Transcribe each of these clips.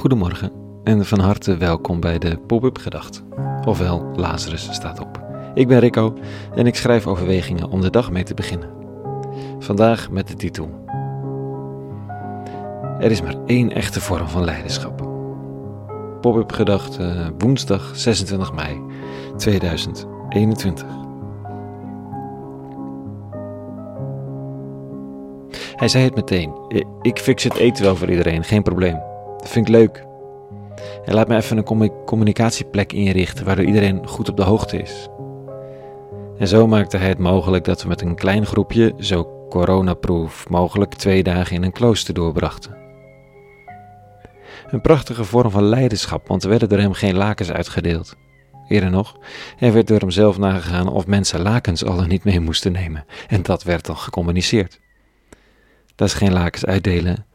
Goedemorgen en van harte welkom bij de Pop-up Gedacht. Ofwel, Lazarus staat op. Ik ben Rico en ik schrijf overwegingen om de dag mee te beginnen. Vandaag met de titel: Er is maar één echte vorm van leiderschap. Pop-up Gedacht, uh, woensdag 26 mei 2021. Hij zei het meteen: Ik fix het eten wel voor iedereen, geen probleem. Dat vind ik leuk. En laat me even een communicatieplek inrichten waardoor iedereen goed op de hoogte is. En zo maakte hij het mogelijk dat we met een klein groepje, zo coronaproof mogelijk, twee dagen in een klooster doorbrachten. Een prachtige vorm van leiderschap, want er werden door hem geen lakens uitgedeeld. Eerder nog, er werd door hem zelf nagegaan of mensen lakens al dan niet mee moesten nemen, en dat werd dan gecommuniceerd. Dat is geen lakens uitdelen,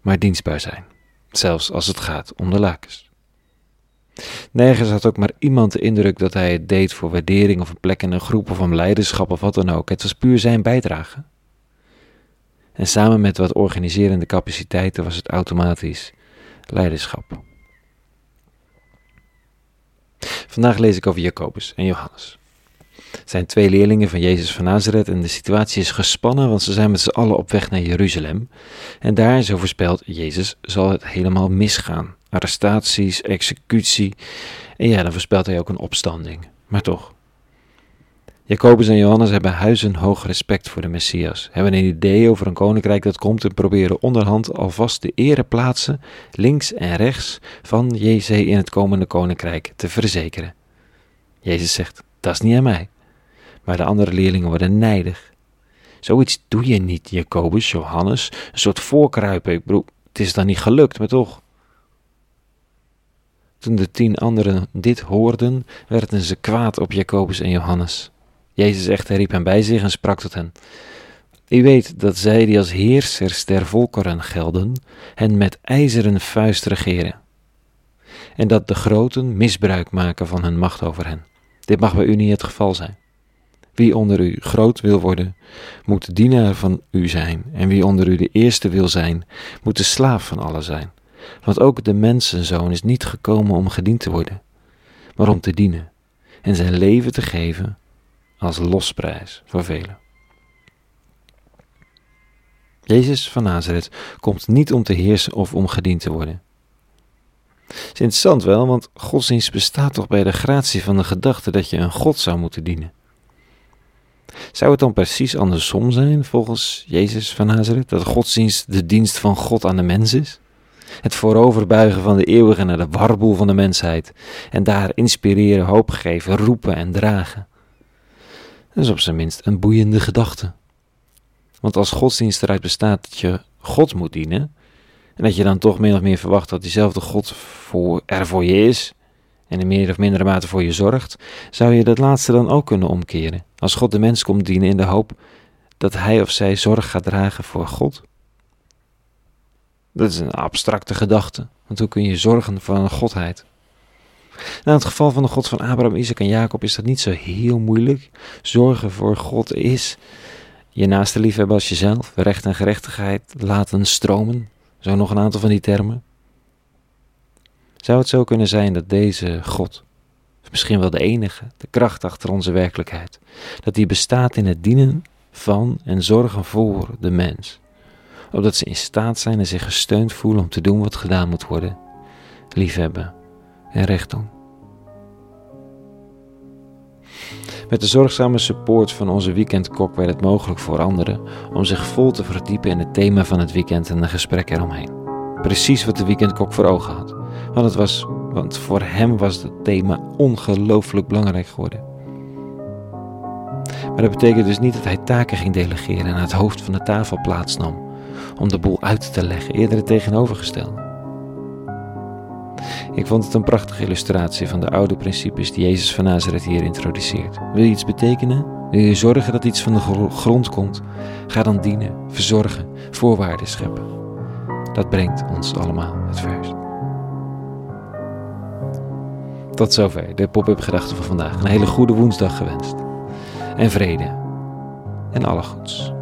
maar dienstbaar zijn zelfs als het gaat om de lakens. Nergens had ook maar iemand de indruk dat hij het deed voor waardering of een plek in een groep of om leiderschap of wat dan ook. Het was puur zijn bijdrage. En samen met wat organiserende capaciteiten was het automatisch leiderschap. Vandaag lees ik over Jacobus en Johannes zijn twee leerlingen van Jezus van Nazareth en de situatie is gespannen, want ze zijn met z'n allen op weg naar Jeruzalem. En daar, zo voorspelt Jezus, zal het helemaal misgaan. Arrestaties, executie. En ja, dan voorspelt hij ook een opstanding. Maar toch. Jacobus en Johannes hebben huizenhoog respect voor de Messias, hebben een idee over een koninkrijk dat komt en proberen onderhand alvast de ereplaatsen links en rechts van Jezus in het komende koninkrijk te verzekeren. Jezus zegt, dat is niet aan mij. Maar de andere leerlingen worden nijdig. Zoiets doe je niet, Jacobus, Johannes. Een soort voorkruipen. Ik bedoel, het is dan niet gelukt, maar toch. Toen de tien anderen dit hoorden, werden ze kwaad op Jacobus en Johannes. Jezus echter riep hen bij zich en sprak tot hen. U weet dat zij die als heersers der volkeren gelden, hen met ijzeren vuist regeren. En dat de groten misbruik maken van hun macht over hen. Dit mag bij u niet het geval zijn. Wie onder u groot wil worden, moet dienaar van u zijn. En wie onder u de eerste wil zijn, moet de slaaf van allen zijn. Want ook de mensenzoon is niet gekomen om gediend te worden, maar om te dienen en zijn leven te geven als losprijs voor velen. Jezus van Nazareth komt niet om te heersen of om gediend te worden. Het is interessant wel, want godsdienst bestaat toch bij de gratie van de gedachte dat je een God zou moeten dienen. Zou het dan precies andersom zijn, volgens Jezus van Nazareth, dat godsdienst de dienst van God aan de mens is? Het vooroverbuigen van de eeuwige naar de warboel van de mensheid en daar inspireren, hoop geven, roepen en dragen. Dat is op zijn minst een boeiende gedachte. Want als godsdienst eruit bestaat dat je God moet dienen, en dat je dan toch min of meer verwacht dat diezelfde God voor, er voor je is, en in meer of mindere mate voor je zorgt, zou je dat laatste dan ook kunnen omkeren. Als God de mens komt dienen in de hoop dat hij of zij zorg gaat dragen voor God. Dat is een abstracte gedachte, want hoe kun je zorgen voor een godheid? Nou, in het geval van de God van Abraham, Isaac en Jacob is dat niet zo heel moeilijk. Zorgen voor God is je naaste liefhebben als jezelf, recht en gerechtigheid laten stromen. Zo nog een aantal van die termen. Zou het zo kunnen zijn dat deze God, misschien wel de enige, de kracht achter onze werkelijkheid, dat die bestaat in het dienen van en zorgen voor de mens, opdat ze in staat zijn en zich gesteund voelen om te doen wat gedaan moet worden, liefhebben en recht doen. Met de zorgzame support van onze weekendkok werd het mogelijk voor anderen om zich vol te verdiepen in het thema van het weekend en de gesprekken eromheen. Precies wat de weekendkok voor ogen had. Want, het was, want voor hem was het thema ongelooflijk belangrijk geworden. Maar dat betekent dus niet dat hij taken ging delegeren en aan het hoofd van de tafel plaatsnam om de boel uit te leggen, eerder het tegenovergestelde. Ik vond het een prachtige illustratie van de oude principes die Jezus van Nazareth hier introduceert. Wil je iets betekenen? Wil je zorgen dat iets van de grond komt? Ga dan dienen, verzorgen, voorwaarden scheppen. Dat brengt ons allemaal het verst. Tot zover de pop-up gedachten van vandaag. Een hele goede woensdag gewenst. En vrede. En alle goeds.